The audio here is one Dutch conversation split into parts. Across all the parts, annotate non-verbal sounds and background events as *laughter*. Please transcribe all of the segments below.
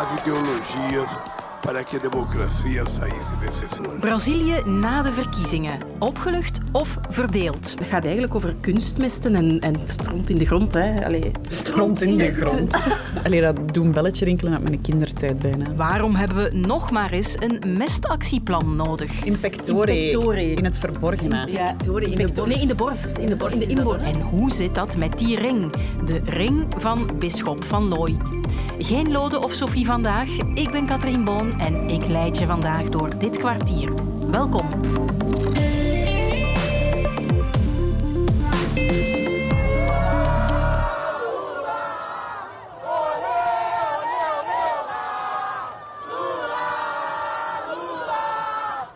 das ideologias para que a democracia saísse desse Brazilië na de verkiezingen. Opgelucht of verdeeld? Het gaat eigenlijk over kunstmesten en, en stront in de grond. Hè. Allee. *laughs* Stront in de grond. *laughs* Allee, dat doet een belletje rinkelen uit mijn kindertijd bijna. Waarom hebben we nog maar eens een mestactieplan nodig? In pectore. In pectore. In het verborgene. Ja, sorry, in. Nee, in de borst. In de, borst, in de inborst. En hoe zit dat met die ring? De ring van Bisschop van Looy. Geen Lode of Sophie vandaag. Ik ben Katrien Boon en ik leid je vandaag door dit kwartier. Welkom.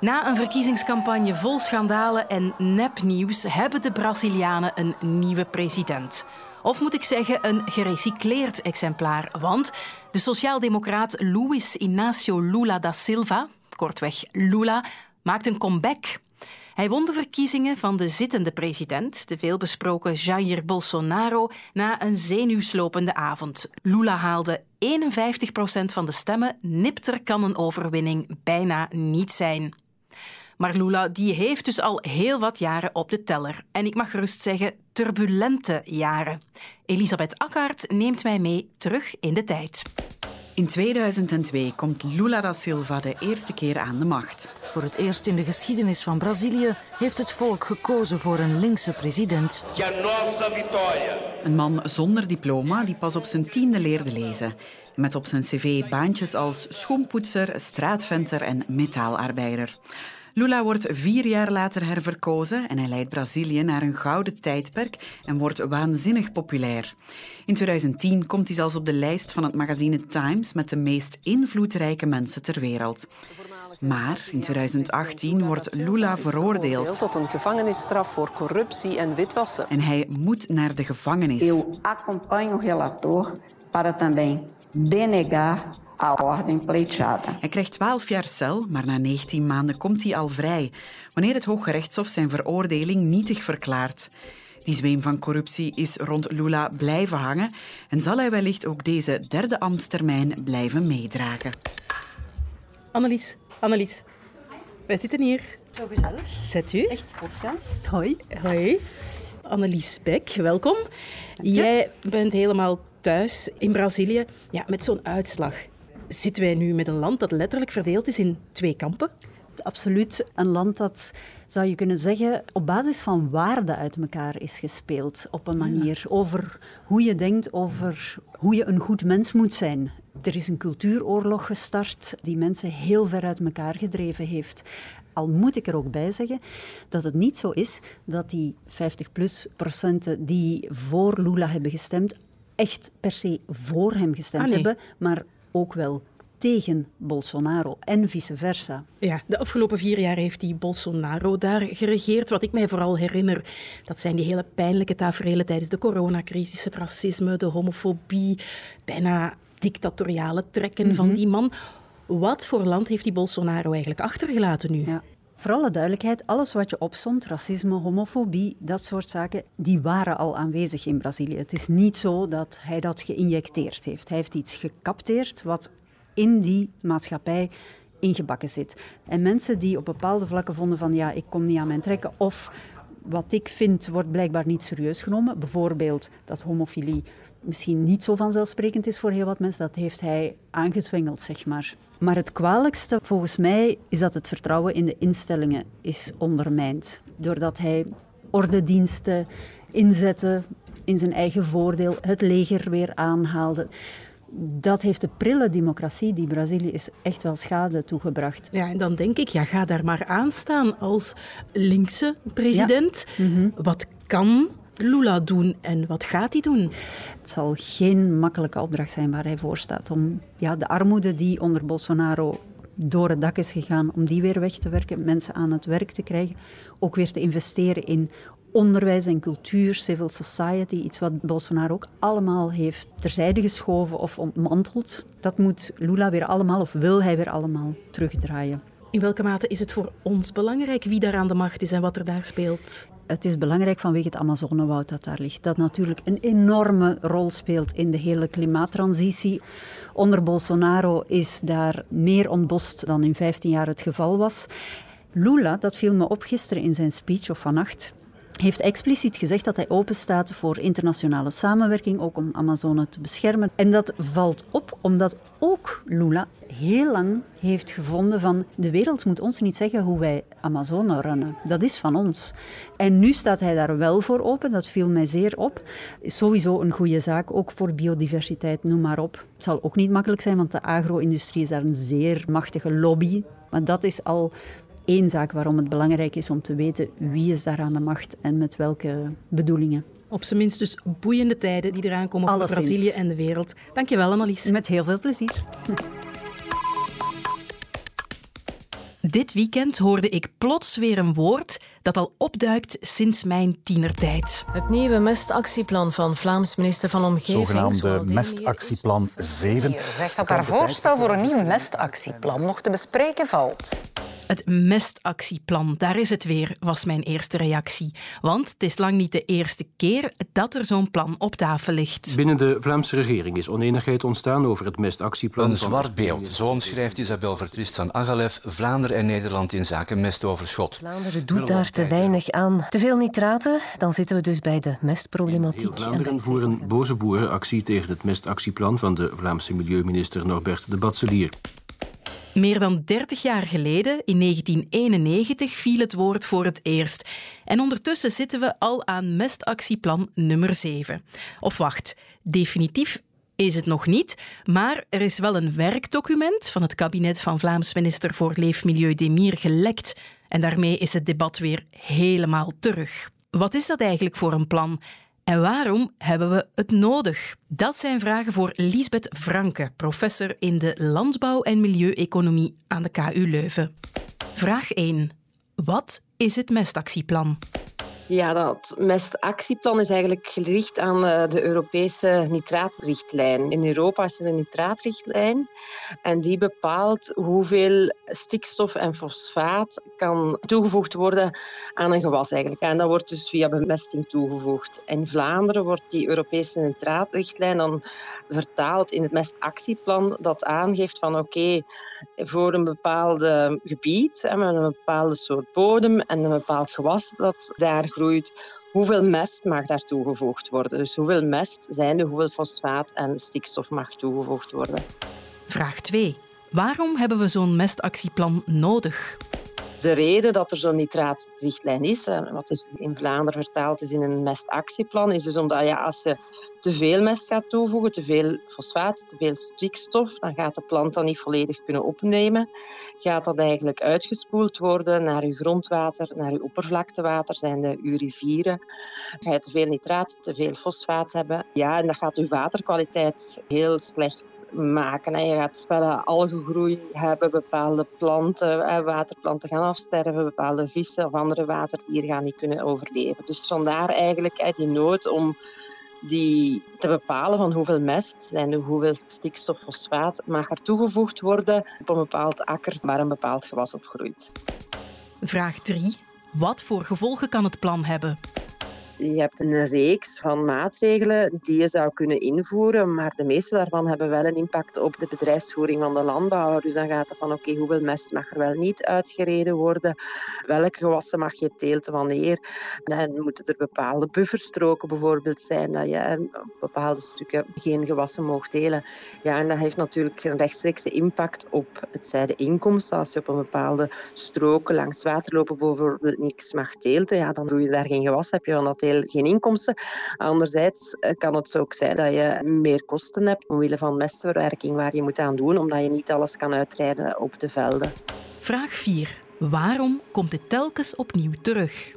Na een verkiezingscampagne vol schandalen en nepnieuws hebben de Brazilianen een nieuwe president. Of moet ik zeggen, een gerecycleerd exemplaar. Want de sociaaldemocraat Luiz Inácio Lula da Silva, kortweg Lula, maakt een comeback. Hij won de verkiezingen van de zittende president, de veelbesproken Jair Bolsonaro, na een zenuwslopende avond. Lula haalde 51 procent van de stemmen. Nipter kan een overwinning bijna niet zijn. Maar Lula die heeft dus al heel wat jaren op de teller. En ik mag gerust zeggen, turbulente jaren. Elisabeth Akkaert neemt mij mee terug in de tijd. In 2002 komt Lula da Silva de eerste keer aan de macht. Voor het eerst in de geschiedenis van Brazilië heeft het volk gekozen voor een linkse president. Een man zonder diploma die pas op zijn tiende leerde lezen. Met op zijn cv baantjes als schoenpoetser, straatventer en metaalarbeider. Lula wordt vier jaar later herverkozen en hij leidt Brazilië naar een gouden tijdperk en wordt waanzinnig populair. In 2010 komt hij zelfs op de lijst van het magazine Times met de meest invloedrijke mensen ter wereld. Maar in 2018 wordt Lula veroordeeld. Tot een gevangenisstraf voor corruptie en witwassen. En hij moet naar de gevangenis. Eu acompanho o relator para também denegar a ordem pleiteada. Hij krijgt 12 jaar cel, maar na 19 maanden komt hij al vrij, wanneer het Hoge Rechtshof zijn veroordeling nietig verklaart. Die zweem van corruptie is rond Lula blijven hangen en zal hij wellicht ook deze derde ambtstermijn blijven meedragen. Annelies, Annelies. Wij zitten hier. Zo gezellig. Zet u. Echt podcast. Hoi. Hoi. Annelies Beck, welkom. Jij bent helemaal thuis in Brazilië. Ja, met zo'n uitslag. Zitten wij nu met een land dat letterlijk verdeeld is in twee kampen? Absoluut een land dat, zou je kunnen zeggen, op basis van waarden uit elkaar is gespeeld. Op een manier over hoe je denkt over hoe je een goed mens moet zijn. Er is een cultuuroorlog gestart die mensen heel ver uit elkaar gedreven heeft. Al moet ik er ook bij zeggen dat het niet zo is dat die 50-plus procenten die voor Lula hebben gestemd, echt per se voor hem gestemd Ah, nee. hebben, maar ook wel tegen Bolsonaro en vice versa. Ja, de afgelopen vier jaar heeft die Bolsonaro daar geregeerd. Wat ik mij vooral herinner, dat zijn die hele pijnlijke tafereelen tijdens de coronacrisis, het racisme, de homofobie, bijna dictatoriale trekken van die man. Wat voor land heeft die Bolsonaro eigenlijk achtergelaten nu? Ja. Voor alle duidelijkheid, alles wat je opzond, racisme, homofobie, dat soort zaken, die waren al aanwezig in Brazilië. Het is niet zo dat hij dat geïnjecteerd heeft. Hij heeft iets gecapteerd wat in die maatschappij ingebakken zit. En mensen die op bepaalde vlakken vonden van ja, ik kom niet aan mijn trekken of wat ik vind wordt blijkbaar niet serieus genomen. Bijvoorbeeld dat homofilie misschien niet zo vanzelfsprekend is voor heel wat mensen. Dat heeft hij aangezwengeld, zeg maar. Maar het kwalijkste volgens mij is dat het vertrouwen in de instellingen is ondermijnd. Doordat hij ordendiensten inzette in zijn eigen voordeel, het leger weer aanhaalde. Dat heeft de prille democratie die Brazilië is echt wel schade toegebracht. Ja, en dan denk ik, ja, ga daar maar aan staan als linkse president. Wat kan Lula doen en wat gaat hij doen? Het zal geen makkelijke opdracht zijn waar hij voor staat om ja, de armoede die onder Bolsonaro door het dak is gegaan, om die weer weg te werken, mensen aan het werk te krijgen, ook weer te investeren in onderwijs en cultuur, civil society, iets wat Bolsonaro ook allemaal heeft terzijde geschoven of ontmanteld. Dat moet Lula weer allemaal, of wil hij weer allemaal terugdraaien. In welke mate is het voor ons belangrijk wie daar aan de macht is en wat er daar speelt? Het is belangrijk vanwege het Amazonewoud dat daar ligt. Dat natuurlijk een enorme rol speelt in de hele klimaattransitie. Onder Bolsonaro is daar meer ontbost dan in 15 jaar het geval was. Lula, dat viel me op gisteren in zijn speech of vannacht, heeft expliciet gezegd dat hij openstaat voor internationale samenwerking, ook om Amazone te beschermen. En dat valt op omdat ook Lula heel lang heeft gevonden van de wereld moet ons niet zeggen hoe wij Amazone runnen. Dat is van ons. En nu staat hij daar wel voor open, dat viel mij zeer op. Sowieso een goede zaak, ook voor biodiversiteit, noem maar op. Het zal ook niet makkelijk zijn, want de agro-industrie is daar een zeer machtige lobby. Maar dat is al één zaak waarom het belangrijk is om te weten wie is daar aan de macht en met welke bedoelingen. Op zijn minst dus boeiende tijden die eraan komen voor Brazilië en de wereld. Dankjewel Annelies. Met heel veel plezier. Dit weekend hoorde ik plots weer een woord dat al opduikt sinds mijn tienertijd. Het nieuwe mestactieplan van Vlaams minister van Omgeving. Zogenaamde mestactieplan 7. zegt dat haar voorstel voor een nieuw mestactieplan nog te bespreken valt. Het mestactieplan, daar is het weer, was mijn eerste reactie. Want het is lang niet de eerste keer dat er zo'n plan op tafel ligt. Binnen de Vlaamse regering is oneenigheid ontstaan over het mestactieplan. Een zwart beeld, zo omschrijft Isabel Vertrist van Agalef Vlaanderen en Nederland in zaken mestoverschot. Vlaanderen doet daar te weinig aan. Te veel nitraten, dan zitten we dus bij de mestproblematiek. Heel Vlaanderen voeren boze boerenactie tegen het mestactieplan van de Vlaamse milieuminister Norbert de Batselier. Meer dan 30 jaar geleden, in 1991, viel het woord voor het eerst. En ondertussen zitten we al aan mestactieplan nummer 7. Of wacht, definitief is het nog niet, maar er is wel een werkdocument van het kabinet van Vlaams minister voor Leefmilieu Demir gelekt. En daarmee is het debat weer helemaal terug. Wat is dat eigenlijk voor een plan? En waarom hebben we het nodig? Dat zijn vragen voor Lisbeth Franke, professor in de landbouw- en milieueconomie aan de KU Leuven. Vraag 1. Wat is het mestactieplan? Ja, dat mestactieplan is eigenlijk gericht aan eh, de Europese nitraatrichtlijn. In Europa is er een nitraatrichtlijn en die bepaalt hoeveel stikstof en fosfaat kan toegevoegd worden aan een gewas eigenlijk. En dat wordt dus via bemesting toegevoegd. In Vlaanderen wordt die Europese nitraatrichtlijn dan vertaald in het mestactieplan dat aangeeft van oké, voor een bepaald gebied, met een bepaalde soort bodem en een bepaald gewas dat daar groeit, hoeveel mest mag daar toegevoegd worden? Dus hoeveel mest zijn er, hoeveel fosfaat en stikstof mag toegevoegd worden? Vraag 2. Waarom hebben we zo'n mestactieplan nodig? De reden dat er zo'n nitraatrichtlijn is, wat is in Vlaanderen vertaald is in een mestactieplan, is dus omdat ja, als je te veel mest gaat toevoegen, te veel fosfaat, te veel stikstof, dan gaat de plant dat niet volledig kunnen opnemen. Gaat dat eigenlijk uitgespoeld worden naar je grondwater, naar je oppervlaktewater, zijn de uw rivieren. Ga je te veel nitraat, te veel fosfaat hebben, ja, en dat gaat je waterkwaliteit heel slecht Je gaat felle algengroei hebben, bepaalde planten, waterplanten gaan afsterven, bepaalde vissen of andere waterdieren gaan niet kunnen overleven. Dus vandaar eigenlijk die nood om die te bepalen van hoeveel mest en hoeveel stikstof, fosfaat mag er toegevoegd worden op een bepaald akker waar een bepaald gewas op groeit. Vraag 3. Wat voor gevolgen kan het plan hebben? Je hebt een reeks van maatregelen die je zou kunnen invoeren, maar de meeste daarvan hebben wel een impact op de bedrijfsvoering van de landbouwer. Dus dan gaat het van oké, hoeveel mest mag er wel niet uitgereden worden, welke gewassen mag je teelten wanneer. Dan moeten er bepaalde bufferstroken bijvoorbeeld zijn, dat je op bepaalde stukken geen gewassen mag telen. Ja, en dat heeft natuurlijk een rechtstreekse impact op het zijde inkomsten. Als je op een bepaalde stroken langs water lopen bijvoorbeeld niks mag teelten, ja, dan doe je daar geen gewas, heb je van dat geen inkomsten. Anderzijds eh, kan het ook zijn dat je meer kosten hebt omwille van mestverwerking waar je moet aan doen, omdat je niet alles kan uitrijden op de velden. Vraag 4. Waarom komt dit telkens opnieuw terug?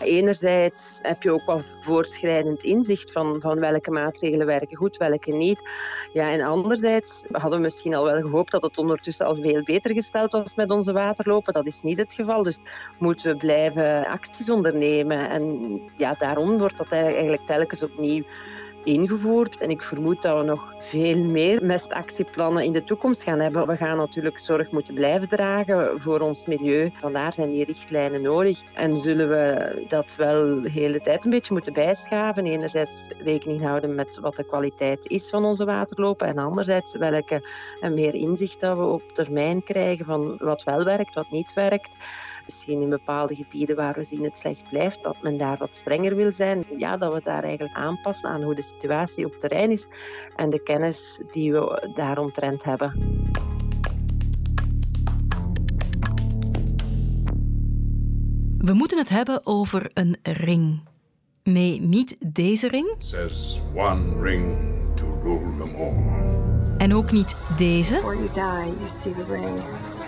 Enerzijds heb je ook wel voortschrijdend inzicht van, van welke maatregelen werken goed, welke niet. Ja, en anderzijds hadden we misschien al wel gehoopt dat het ondertussen al veel beter gesteld was met onze waterlopen. Dat is niet het geval, dus moeten we blijven acties ondernemen. En ja, daarom wordt dat eigenlijk telkens opnieuw ingevoerd. En ik vermoed dat we nog veel meer mestactieplannen in de toekomst gaan hebben. We gaan natuurlijk zorg moeten blijven dragen voor ons milieu. Vandaar zijn die richtlijnen nodig. En zullen we dat wel de hele tijd een beetje moeten bijschaven. Enerzijds rekening houden met wat de kwaliteit is van onze waterlopen. En anderzijds welke meer inzicht dat we op termijn krijgen van wat wel werkt, wat niet werkt misschien in bepaalde gebieden waar we zien het slecht blijft, dat men daar wat strenger wil zijn. Ja, dat we daar eigenlijk aanpassen aan hoe de situatie op terrein is en de kennis die we daaromtrent hebben. We moeten het hebben over een ring. Nee, niet deze ring. Says one ring to rule them all. En ook niet deze.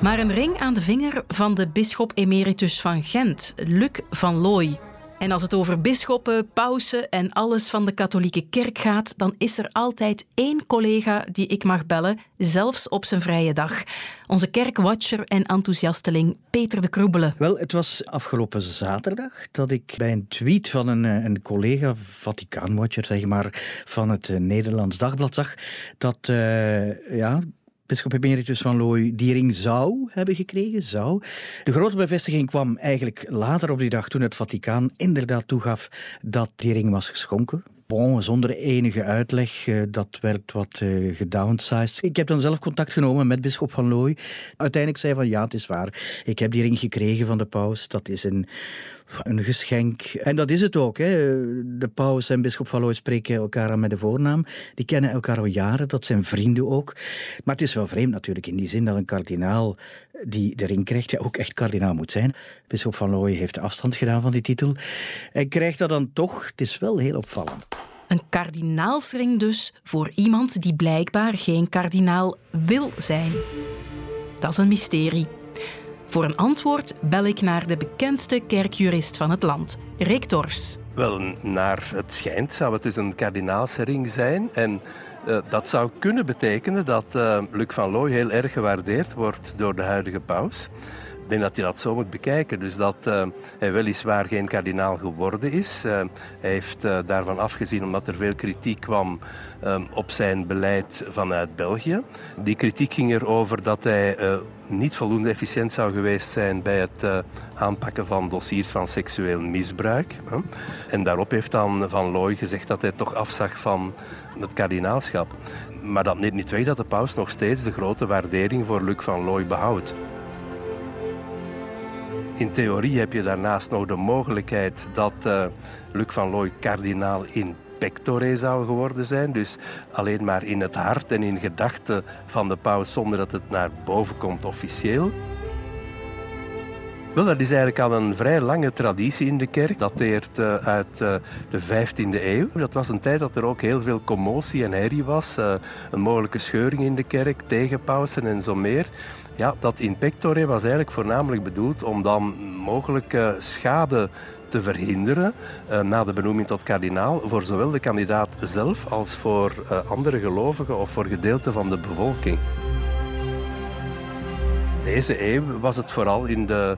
Maar een ring aan de vinger van de bisschop emeritus van Gent, Luc van Looy. En als het over bisschoppen, pausen en alles van de katholieke kerk gaat, dan is er altijd één collega die ik mag bellen, zelfs op zijn vrije dag. Onze kerkwatcher en enthousiasteling Peter de Kroebelen. Wel, het was afgelopen zaterdag dat ik bij een tweet van een, eh, een collega, Vaticaanwatcher zeg maar, van het eh, Nederlands Dagblad zag dat uh, ja, Bisschop Emeritus van Looy die ring zou hebben gekregen, zou. De grote bevestiging kwam eigenlijk later op die dag toen het Vaticaan inderdaad toegaf dat die ring was geschonken. Bon, zonder enige uitleg, eh, dat werd wat uh, gedownsized. Ik heb dan zelf contact genomen met bisschop van Looy. Uiteindelijk zei van ja, het is waar. Ik heb die ring gekregen van de paus. Dat is een een geschenk. En dat is het ook. Hè. De paus en bisschop Looy spreken elkaar aan met de voornaam. Die kennen elkaar al jaren, dat zijn vrienden ook. Maar het is wel vreemd natuurlijk in die zin dat een kardinaal die de ring krijgt, ja, ook echt kardinaal moet zijn. Bisschop van Looy heeft afstand gedaan van die titel. En krijgt dat dan toch. Het is wel heel opvallend. Een kardinaalsring dus voor iemand die blijkbaar geen kardinaal wil zijn. Dat is een mysterie. Voor een antwoord bel ik naar de bekendste kerkjurist van het land, Rick Dorfs. Wel, naar het schijnt zou het dus een kardinaalsring zijn. En uh, dat zou kunnen betekenen dat uh, Luc van Looy heel erg gewaardeerd wordt door de huidige paus. Ik denk dat je dat zo moet bekijken. Dus dat uh, hij weliswaar geen kardinaal geworden is. Uh, hij heeft uh, daarvan afgezien omdat er veel kritiek kwam op zijn beleid vanuit België. Die kritiek ging erover dat hij niet voldoende efficiënt zou geweest zijn bij het aanpakken van dossiers van seksueel misbruik. En daarop heeft dan Van Looy gezegd dat hij toch afzag van het kardinaalschap. Maar dat neemt niet weg dat de paus nog steeds de grote waardering voor Luc van Looy behoudt. In theorie heb je daarnaast nog de mogelijkheid dat uh, Luc van Looy kardinaal in pectore zou geworden zijn. Dus alleen maar in het hart en in gedachten van de paus zonder dat het naar boven komt officieel. Wel, dat is eigenlijk al een vrij lange traditie in de kerk. Dat dateert uh, uit uh, de 15e eeuw. Dat was een tijd dat er ook heel veel commotie en herrie was. Uh, een mogelijke scheuring in de kerk tegen pausen en zo meer. Ja, dat in pectore was eigenlijk voornamelijk bedoeld om dan mogelijke schade te verhinderen na de benoeming tot kardinaal voor zowel de kandidaat zelf als voor andere gelovigen of voor gedeelten van de bevolking. Deze eeuw was het vooral in de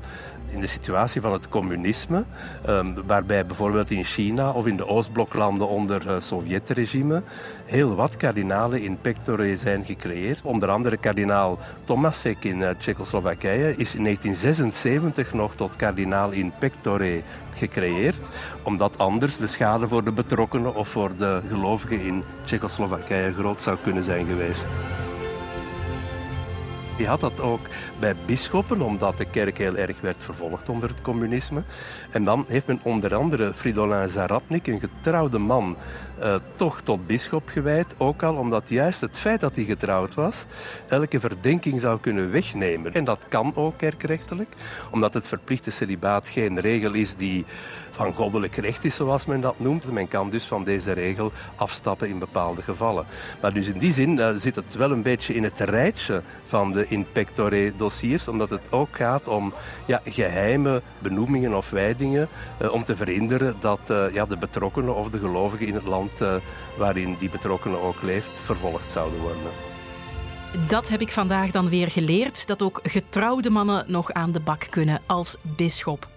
in de situatie van het communisme, um, waarbij bijvoorbeeld in China of in de Oostbloklanden onder het Sovjetregime heel wat kardinalen in pectore zijn gecreëerd. Onder andere kardinaal Tomasek in uh, Tsjechoslowakije is in 1976 nog tot kardinaal in pectore gecreëerd, omdat anders de schade voor de betrokkenen of voor de gelovigen in Tsjechoslowakije groot zou kunnen zijn geweest. Je had dat ook bij bisschoppen, omdat de kerk heel erg werd vervolgd onder het communisme. En dan heeft men onder andere Fridolin Zaratnik, een getrouwde man, uh, toch tot bisschop gewijd. Ook al omdat juist het feit dat hij getrouwd was, elke verdenking zou kunnen wegnemen. En dat kan ook kerkrechtelijk, omdat het verplichte celibaat geen regel is die van goddelijk recht is, zoals men dat noemt. Men kan dus van deze regel afstappen in bepaalde gevallen. Maar dus in die zin uh, zit het wel een beetje in het rijtje van de in pectore dossiers, omdat het ook gaat om ja, geheime benoemingen of wijdingen, uh, om te verhinderen dat uh, ja, de betrokkenen of de gelovigen in het land waarin die betrokkenen ook leeft, vervolgd zouden worden. Dat heb ik vandaag dan weer geleerd, dat ook getrouwde mannen nog aan de bak kunnen als bisschop.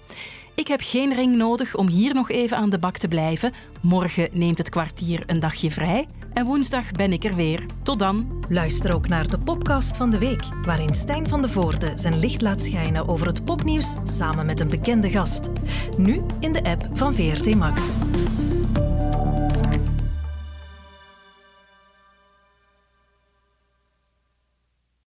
Ik heb geen ring nodig om hier nog even aan de bak te blijven. Morgen neemt het kwartier een dagje vrij. En woensdag ben ik er weer. Tot dan. Luister ook naar de podcast van de week, waarin Stijn van de Voorde zijn licht laat schijnen over het popnieuws samen met een bekende gast. Nu in de app van VRT Max.